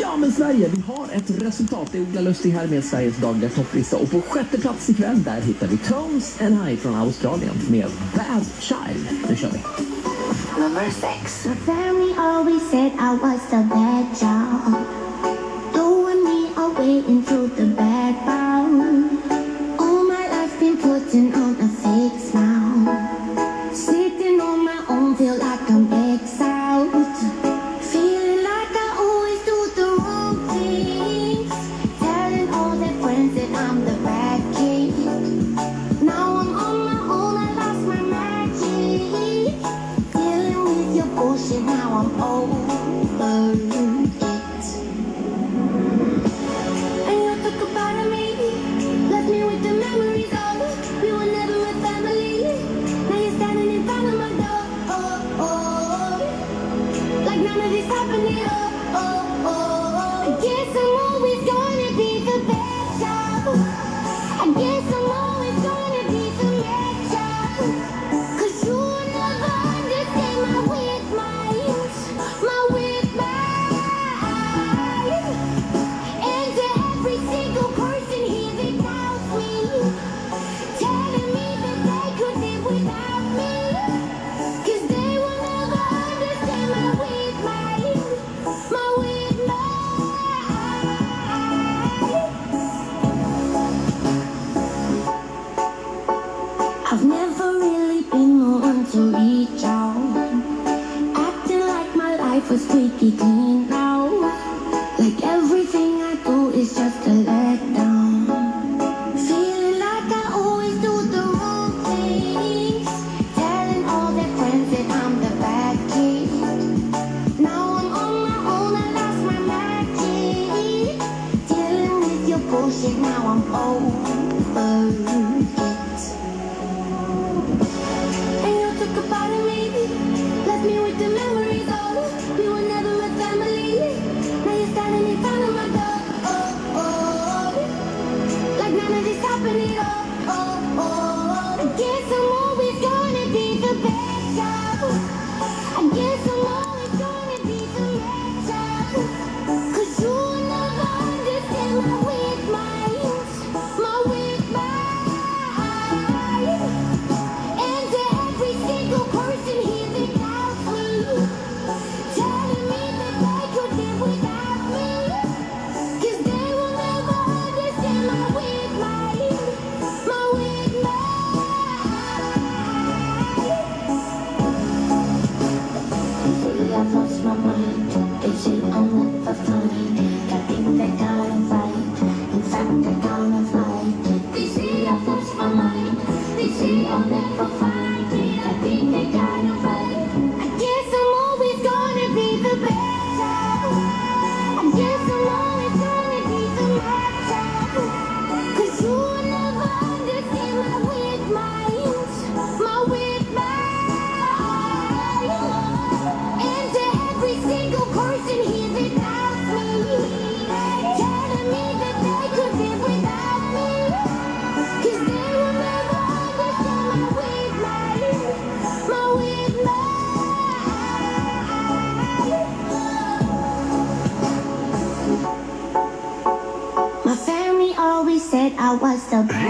Ja men Sverige, vi har ett resultat. Det är Ola Lustig här med Sveriges dagliga topplista och på sjätte plats ikväll där hittar vi Tones and High från Australien med Bad Child. Nu kör vi! Number six. My family always said I was the bad child Doing me away into the bad bound All my life been putting on a fake smile Sitting on my own feel like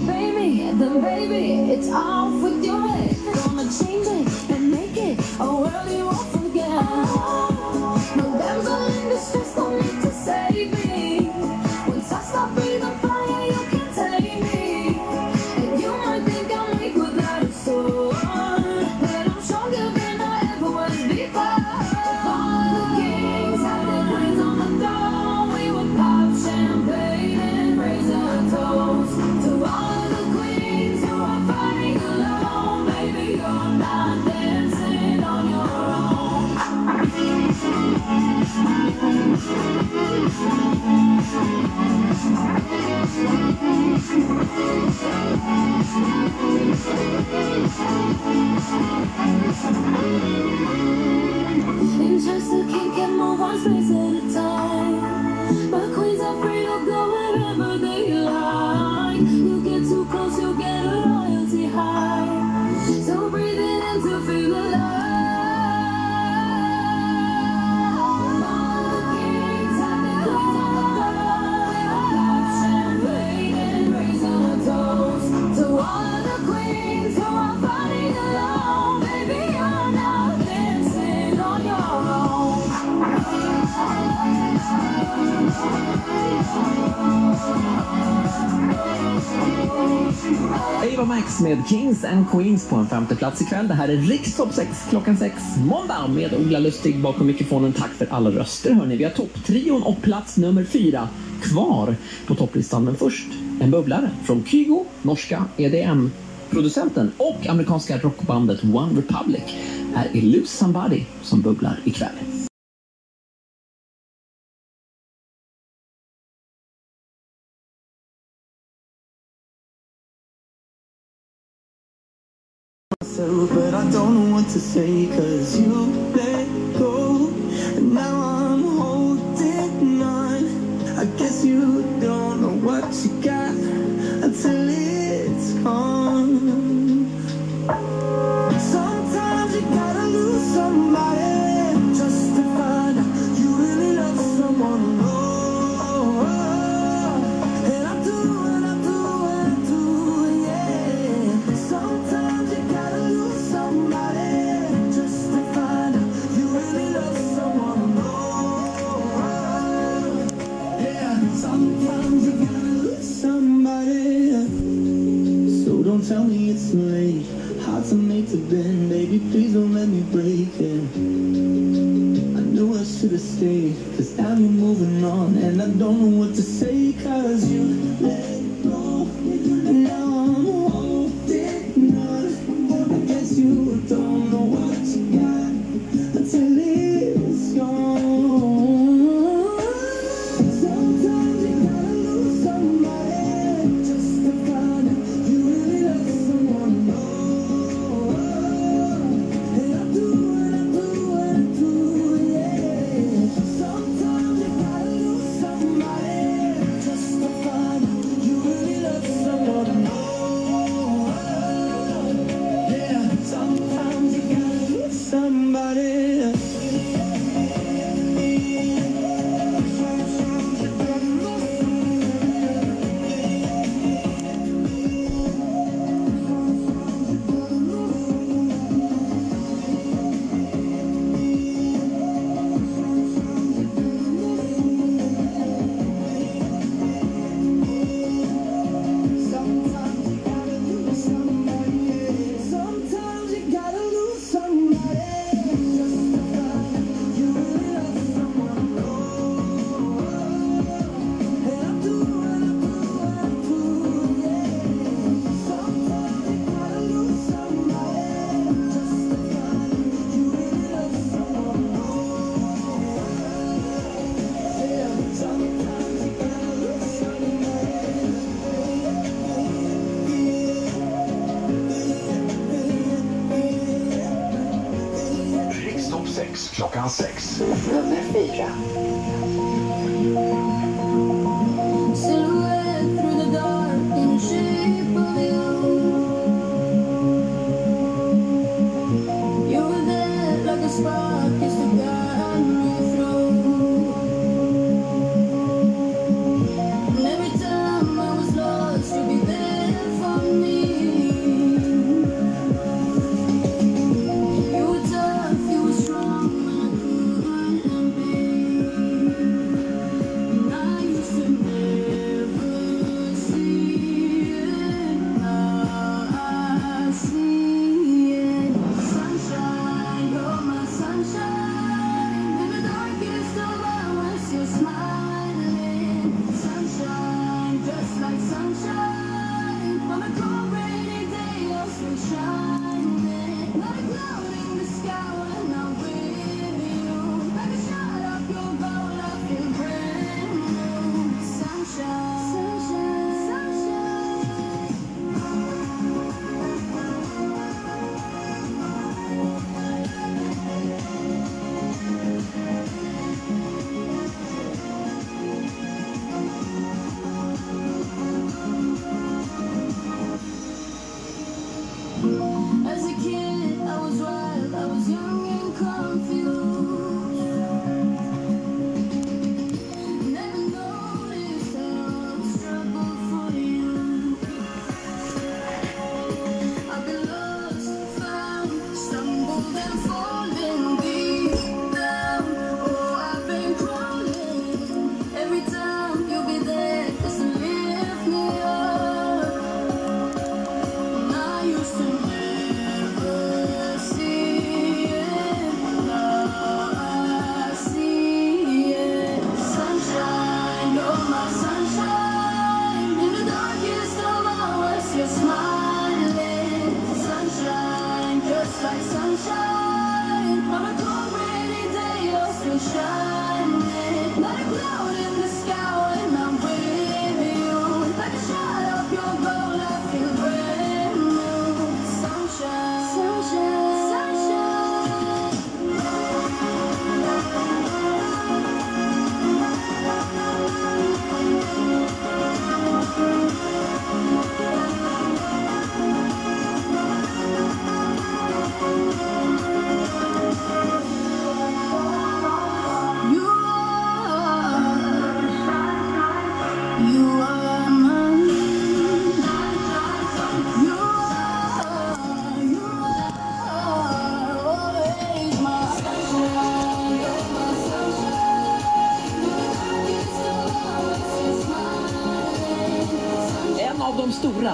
baby, then baby, it's off with your head. Gonna change it. You just can't get more space at a time. But queens are free to go wherever they like. You get too close, you get a royalty high. So breathe it in to feel alive. med Kings and Queens på en femte plats ikväll. Det här är Rikstopp 6 klockan 6 måndag med Ola Lustig bakom mikrofonen. Tack för alla röster hörni. Vi har topptrion och plats nummer fyra kvar på topplistan. Men först en bubblare från Kygo, norska EDM-producenten och amerikanska rockbandet One Republic. Här är Lose Somebody som bubblar ikväll. say, cause you let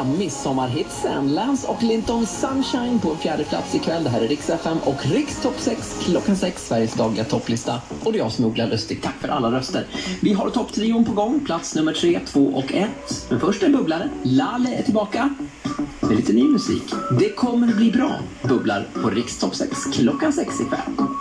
stora midsommarhitsen. Lance och Linton Sunshine på en fjärde plats ikväll. Det här är Rix FM och Rix Topp 6 klockan 6, Sveriges dagliga topplista. Och det är jag som är Ola Lustig. Tack för alla röster. Vi har topptrion på gång, plats nummer 3, 2 och 1. Men först en bubblare. Lalle är tillbaka med lite ny musik. Det kommer bli bra, bubblar på Rix Topp 6 klockan 6 ikväll.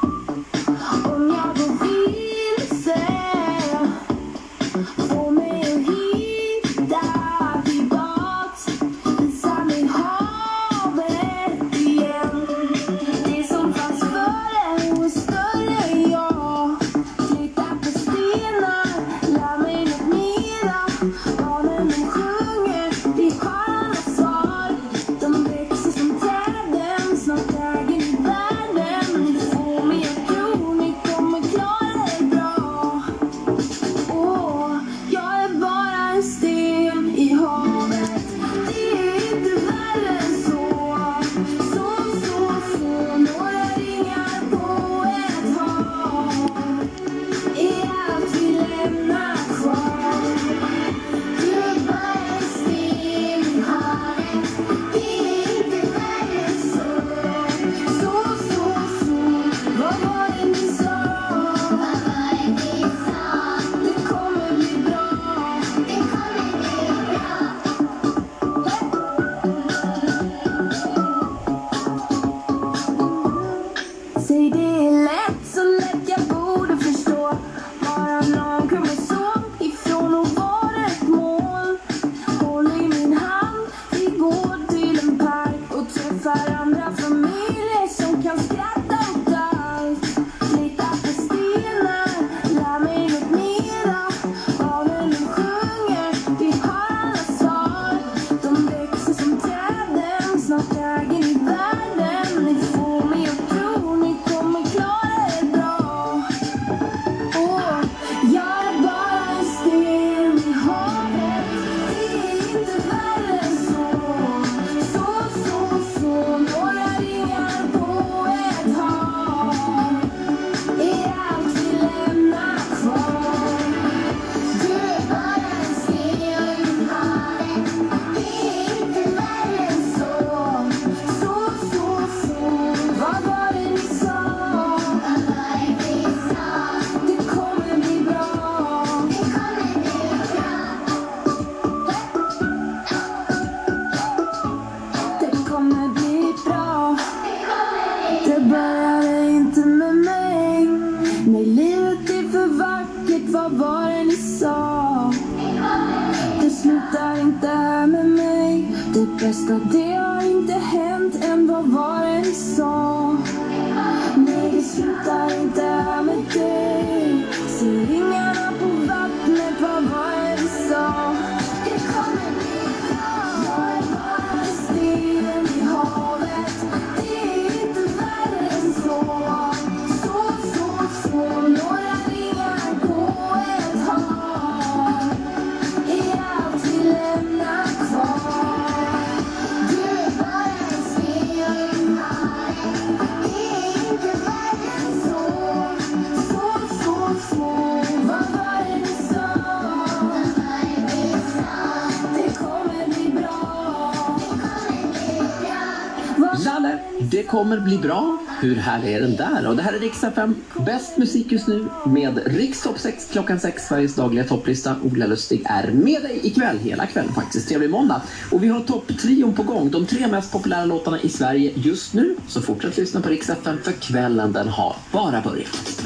Kommer bli bra. Hur härlig är den där? Och det här är Rix FM. Bäst musik just nu med Rix Top 6 klockan 6, Sveriges dagliga topplista. Ola Lustig är med dig ikväll, hela kvällen faktiskt. Trevlig måndag. Och vi har topptrion på gång. De tre mest populära låtarna i Sverige just nu. Så fortsätt lyssna på Rix FM för kvällen den har bara börjat.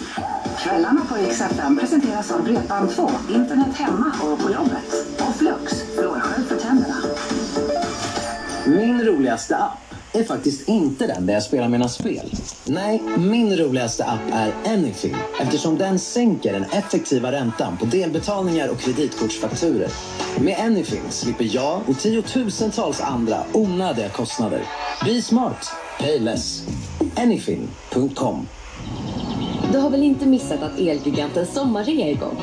Kvällarna på Rix FM presenteras av Bredband2, internet hemma och på jobbet. Och Flux, flårskölj för tänderna. Min roligaste app är faktiskt inte den där jag spelar mina spel. Nej, min roligaste app är Anyfin eftersom den sänker den effektiva räntan på delbetalningar och kreditkortsfakturer. Med Anyfin slipper jag och tiotusentals andra onödiga kostnader. Be smart. Pay less. Anyfin.com Du har väl inte missat att Elgigantens sommarrea är igång?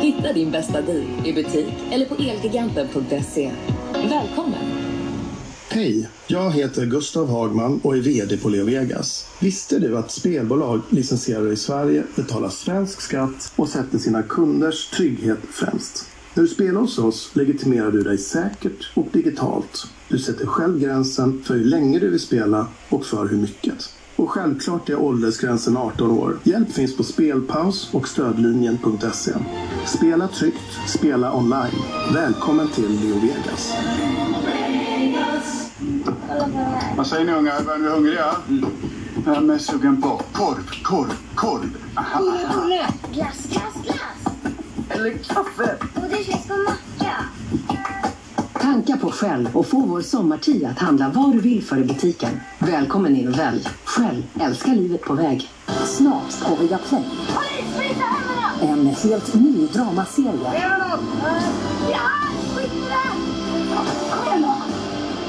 Hitta din bästa deal i butik eller på elgiganten.se. Välkommen! Hej, jag heter Gustav Hagman och är VD på LeoVegas. Visste du att spelbolag licensierade i Sverige betalar svensk skatt och sätter sina kunders trygghet främst? När du spelar hos oss legitimerar du dig säkert och digitalt. Du sätter själv gränsen för hur länge du vill spela och för hur mycket. Och självklart är åldersgränsen 18 år. Hjälp finns på spelpaus och stödlinjen.se. Spela tryggt, spela online. Välkommen till Leo Vegas. Vad säger ni ungar? Är ni hungriga? Jag är mest sugen på korv, korv, korv. Aha. Glass, glass, glass. Eller kaffe. Och det finns på macka. Tanka på själv och få vår sommartid att handla vad du vill för i butiken. Välkommen in och välj. Själv älskar livet på väg. Snart på Viaplay. Polis, visa händerna! En helt ny dramaserie. Ja,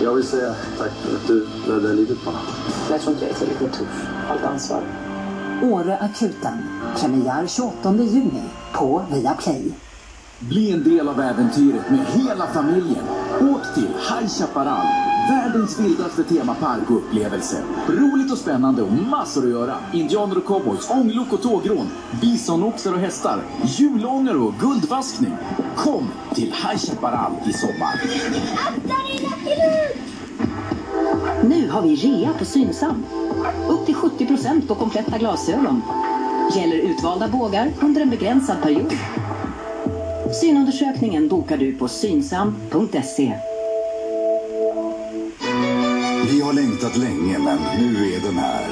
Jag vill säga tack för att du räddade livet på honom. Jag tror inte jag är tillräckligt tuff. Allt ansvar. Åre-akuten. Premiär 28 juni på Viaplay. Bli en del av äventyret med hela familjen. Åk till High Chaparral, världens vildaste temapark och upplevelse. Roligt och spännande och massor att göra. Indianer och cowboys, ånglok och tågrån, bisonoxar och hästar, julånger och guldvaskning. Kom till High Chaparral i sommar. Nu har vi rea på Synsam. Upp till 70% på kompletta glasögon. Gäller utvalda bågar under en begränsad period. Synundersökningen bokar du på synsam.se. Vi har längtat länge, men nu är den här.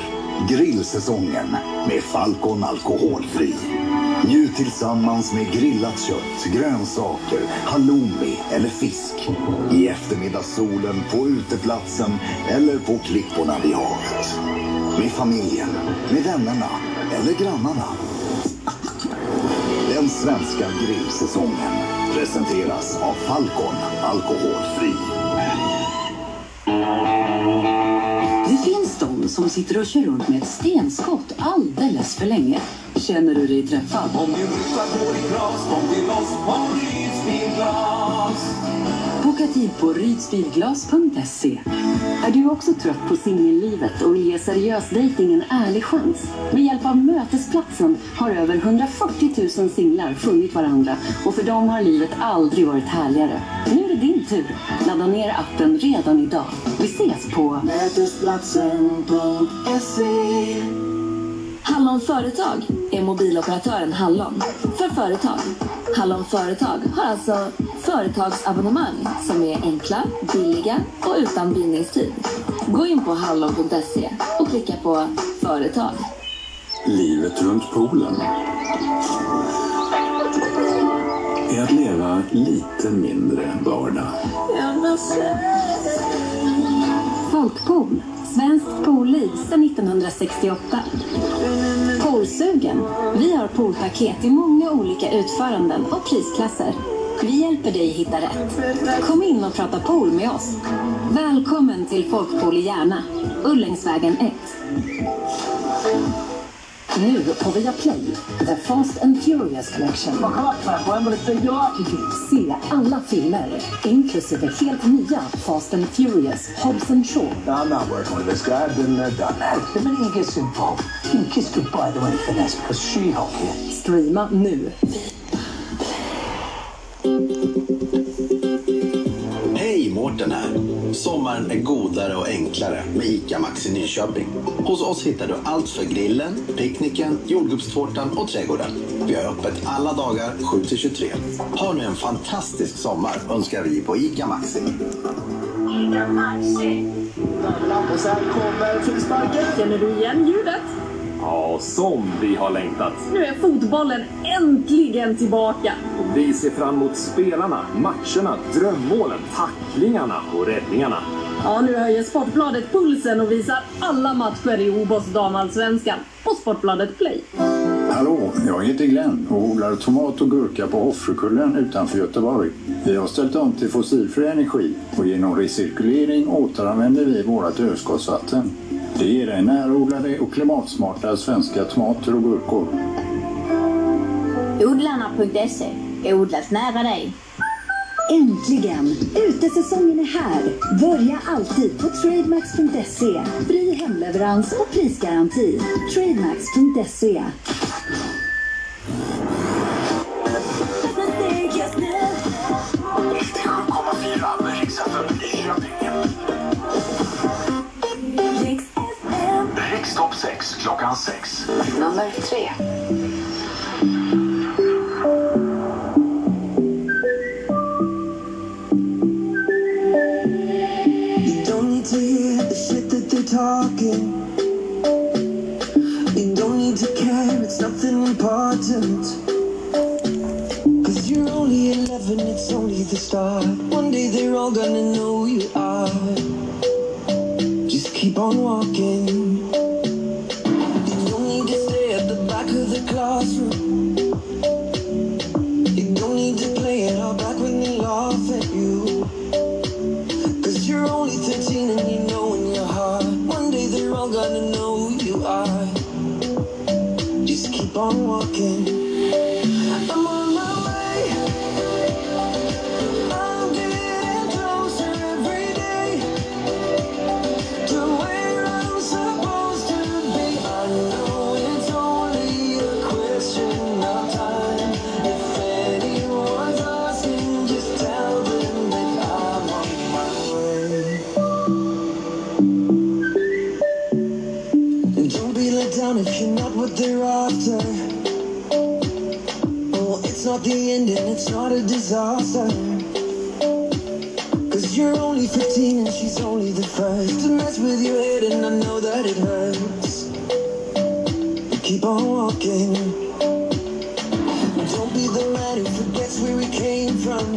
Grillsäsongen med Falcon Alkoholfri. Njut tillsammans med grillat kött, grönsaker, halloumi eller fisk. I eftermiddagssolen, på uteplatsen eller på klipporna vid havet. Med familjen, med vännerna eller grannarna. Den svenska grillsäsongen presenteras av Falcon Alkoholfri. Det finns de som sitter och kör runt med ett stenskott alldeles för länge. Känner du dig träffad? Om din ruta går i kras, kom till oss på Rydsbilglas. Boka tid på rydsbilglas.se. Är du också trött på singellivet och vill ge seriös dating en ärlig chans? Med hjälp av Mötesplatsen har över 140 000 singlar funnit varandra och för dem har livet aldrig varit härligare. Nu är det din tur. Ladda ner appen redan idag. Vi ses på Mötesplatsen.se Hallon Företag är mobiloperatören Hallon för företag. Hallon Företag har alltså företagsabonnemang som är enkla, billiga och utan bindningstid. Gå in på hallon.se och klicka på företag. Livet runt poolen är att leva lite mindre vardag. Folkpool. Svenskt poolliv sedan 1968. Poolsugen. Vi har poolpaket i många olika utföranden och prisklasser. Vi hjälper dig hitta rätt. Kom in och prata pool med oss. Välkommen till Folkpool i Järna. Ullängsvägen 1. Nu på Viaplay. The Fast and Furious Collection. Se alla filmer, inklusive helt nya Fast and Furious, Hobbs and Shaw. I'm not working with this guy. I've been there, done that. The minute he gets involved, you can kiss goodbye to any finesse because She-Hulk here. Streama nu. Hej, Mårten här. Sommaren är godare och enklare med ICA Maxi Nyköping. Hos oss hittar du allt för grillen, picknicken, jordgubbstårtan och trädgården. Vi har öppet alla dagar 7-23. Ha nu en fantastisk sommar önskar vi på ICA Maxi. Och sen kommer frisparken. Känner du igen ljudet? Ja, som vi har längtat. Nu är fotbollen äntligen tillbaka. Vi ser fram emot spelarna, matcherna, drömmålen, tacklingarna och räddningarna. Ja, nu höjer Sportbladet pulsen och visar alla matcher i OBOS damallsvenskan på Sportbladet Play. Hallå, jag heter Glenn och odlar tomat och gurka på Hoffsjökullen utanför Göteborg. Vi har ställt om till fossilfri energi och genom recirkulering återanvänder vi vårt överskottsvatten. Det ger dig närodlade och klimatsmarta svenska tomater och gurkor. Odlarna.se. Odlat nära dig. Äntligen! Utesäsongen är här. Börja alltid på trademax.se. Fri hemleverans och prisgaranti. Trademax.se. klockan 6. Nummer tre. You don't need to hear the shit that they're talking. You don't need to care, it's nothing important. Cause you're only 11, it's only the start. One day they're all gonna know who you are. Just keep on walking. On disaster. Cause you're only 15 and she's only the first to mess with your head, and I know that it hurts. But keep on walking. Don't be the man who forgets where he came from.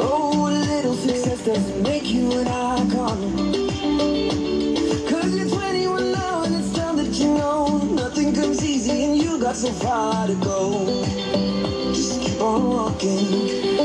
Oh, a little success doesn't make you an icon. Cause you're 21 now and it's time that you know Nothing comes easy and you got so far to go on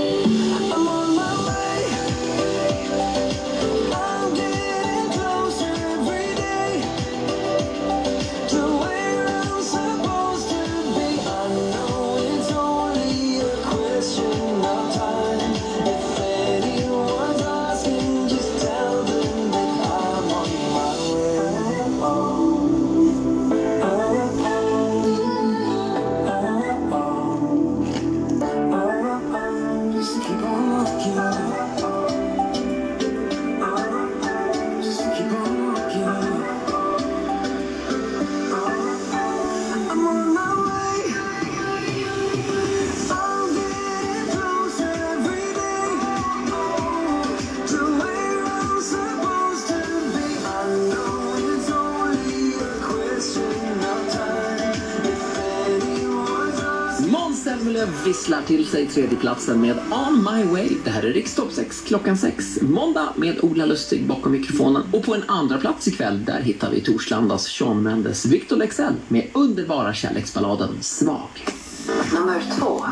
Måns visslar till sig tredjeplatsen med On My Way. Det här är Rikstopp 6 klockan 6. Måndag med Ola Lustig bakom mikrofonen. Och på en andra plats ikväll där hittar vi Torslandas Sean Mendes Victor Lexell med underbara kärleksballaden Svag. Nummer två.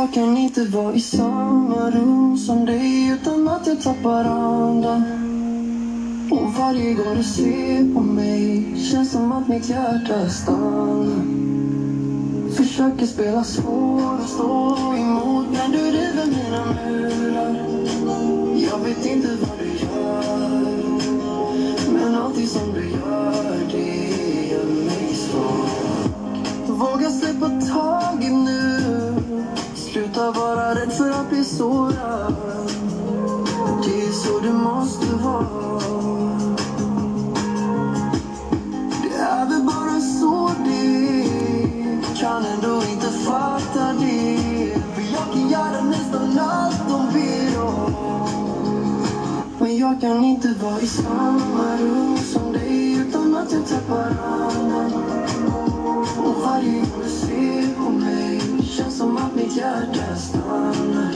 Jag kan inte vara i samma rum som dig utan att jag tappar andan. Och varje gång du ser på mig känns som att mitt hjärta stannar. Försöker spela svår och stå emot men du river mina murar. Jag vet inte vad du gör men allting som du gör, det gör mig svag. Våga släppa taget nu Sluta vara rädd för att bli sårad. Det är så det måste vara. Det är väl bara så det Kan ändå inte fatta det. För jag kan göra nästan allt de ber om. Men jag kan inte vara i samma rum som dig utan att jag tappar andan. Och varje gång du ser hjärta stannar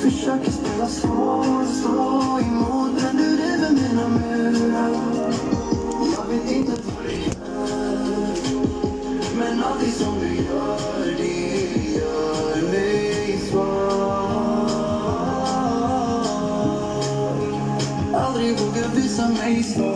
Försöker spela svår och stå emot men du river mina murar. Jag vet inte vad du gör Men allting som du gör det gör mig svag. Aldrig vågar visa mig svag.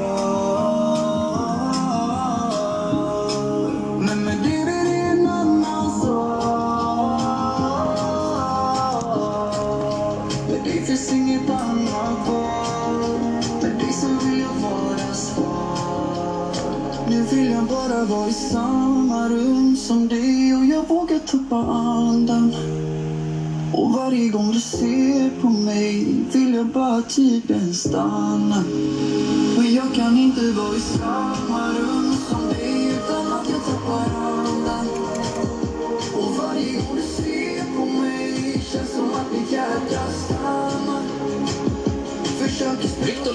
tappar andan och varje gång du ser på mig vill jag bara tiden stanna. Men jag kan inte vara i samma rum som dig utan att jag tappar andan.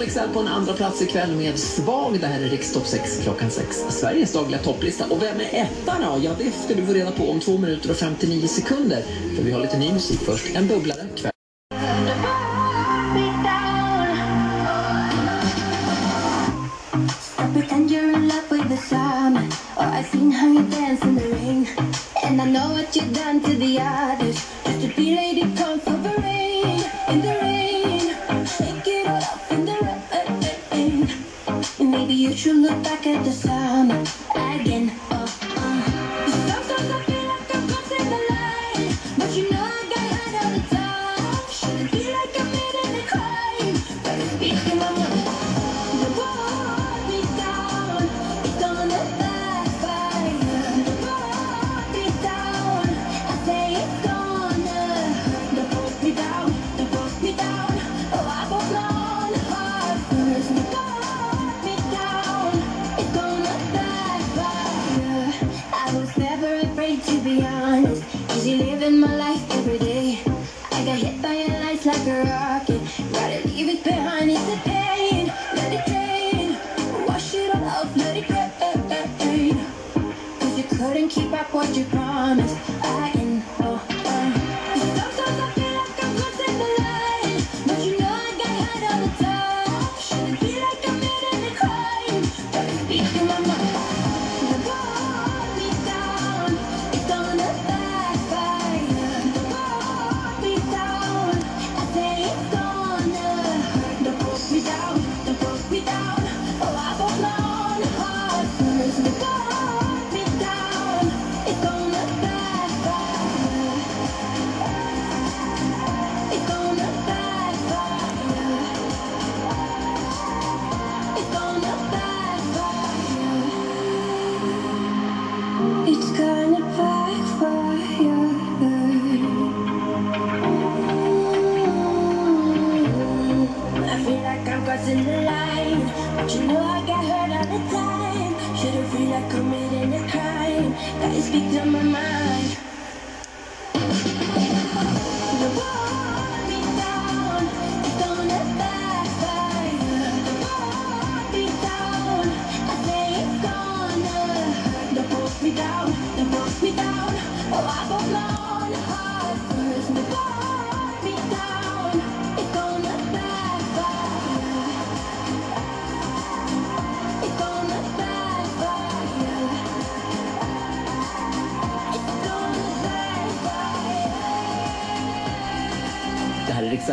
Excel på en andra plats ikväll med Svag. Det här är Rikstopp 6 klockan 6. Sveriges dagliga topplista. Och vem är etta då? Ja, det ska du få reda på om 2 minuter och 59 sekunder. För vi har lite ny musik först. En bubblare kväll. And I know what you've done to the others Just to be lady, come for the rain In the rain look back at the summer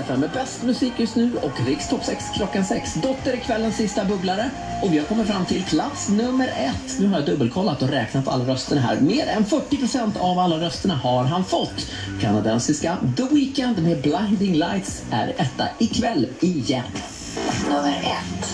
FM med bäst musik just nu och Rikstopp 6 klockan 6. Dotter är kvällens sista bubblare och vi har kommit fram till plats nummer ett. Nu har jag dubbelkollat och räknat alla rösterna här. Mer än 40 procent av alla rösterna har han fått. Kanadensiska The Weeknd med Blinding Lights är etta ikväll igen. Nummer ett.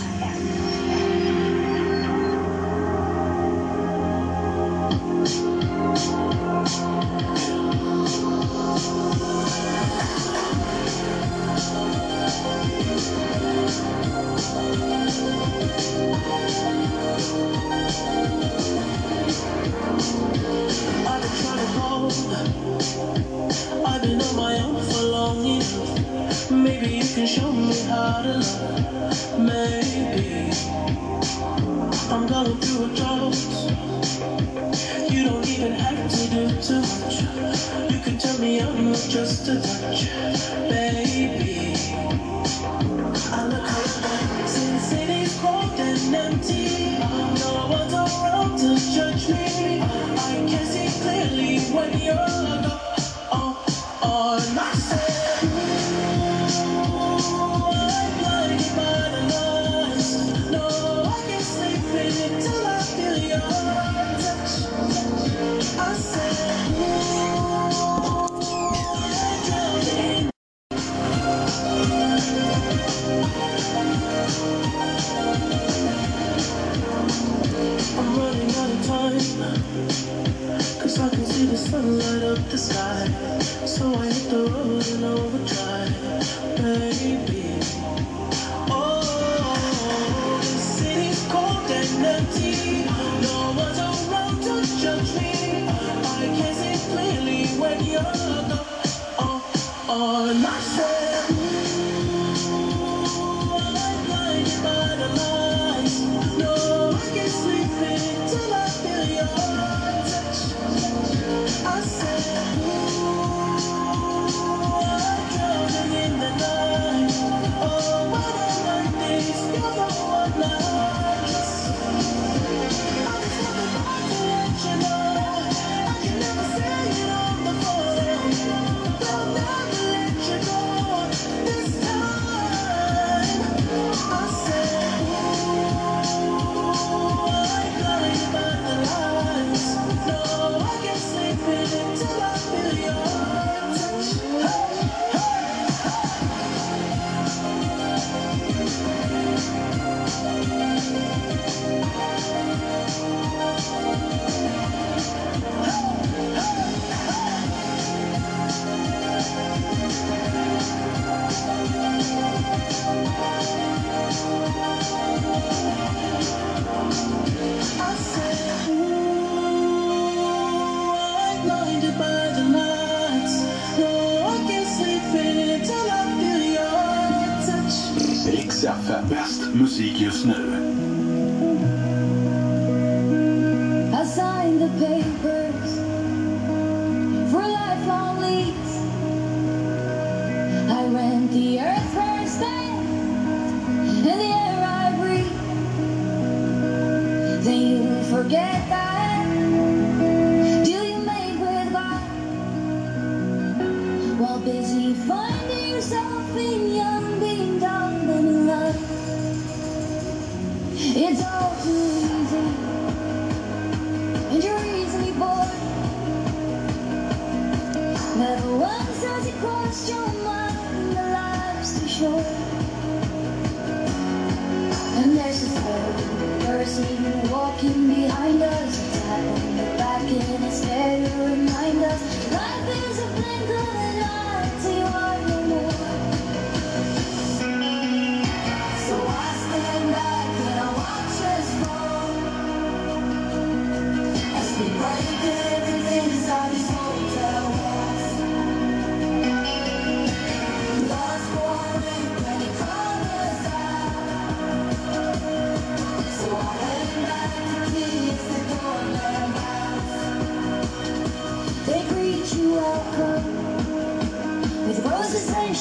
get by.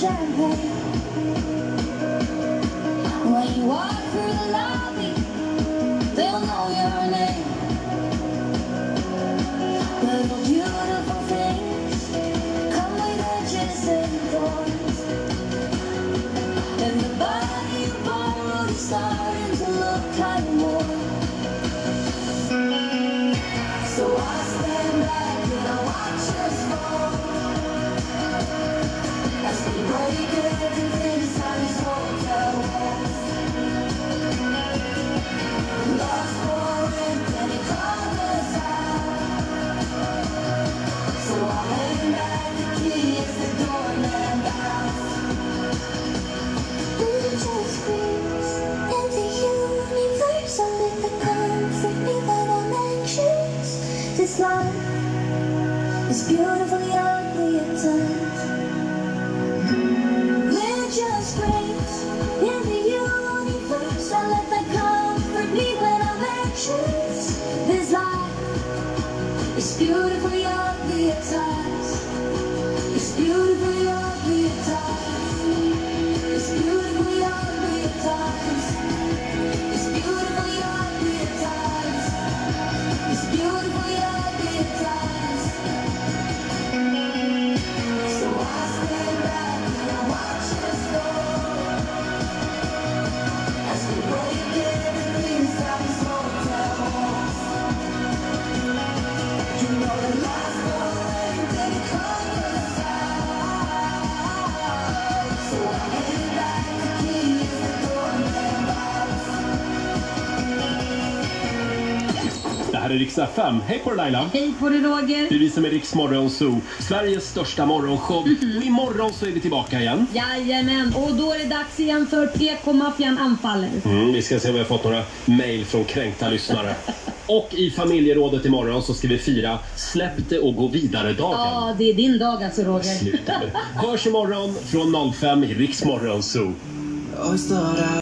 When you walk through the lobby They'll know your name. It's beautiful, your clear eyes. It's beautiful. Här är Riksdag 5. Hej på dig Laila! Hej på dig Roger! Det är vi som är Morgon Zoo, Sveriges största morgonshow. Mhm. Och imorgon så är vi tillbaka igen. Jajamän, och då är det dags igen för PK-maffian anfaller. Mm, vi ska se om vi har fått några mejl från kränkta lyssnare. Och i familjerådet imorgon så ska vi fira Släpp det och gå vidare-dagen. Ja, det är din dag alltså Roger. Sluta nu. Hörs imorgon från 05 i Morgon Zoo.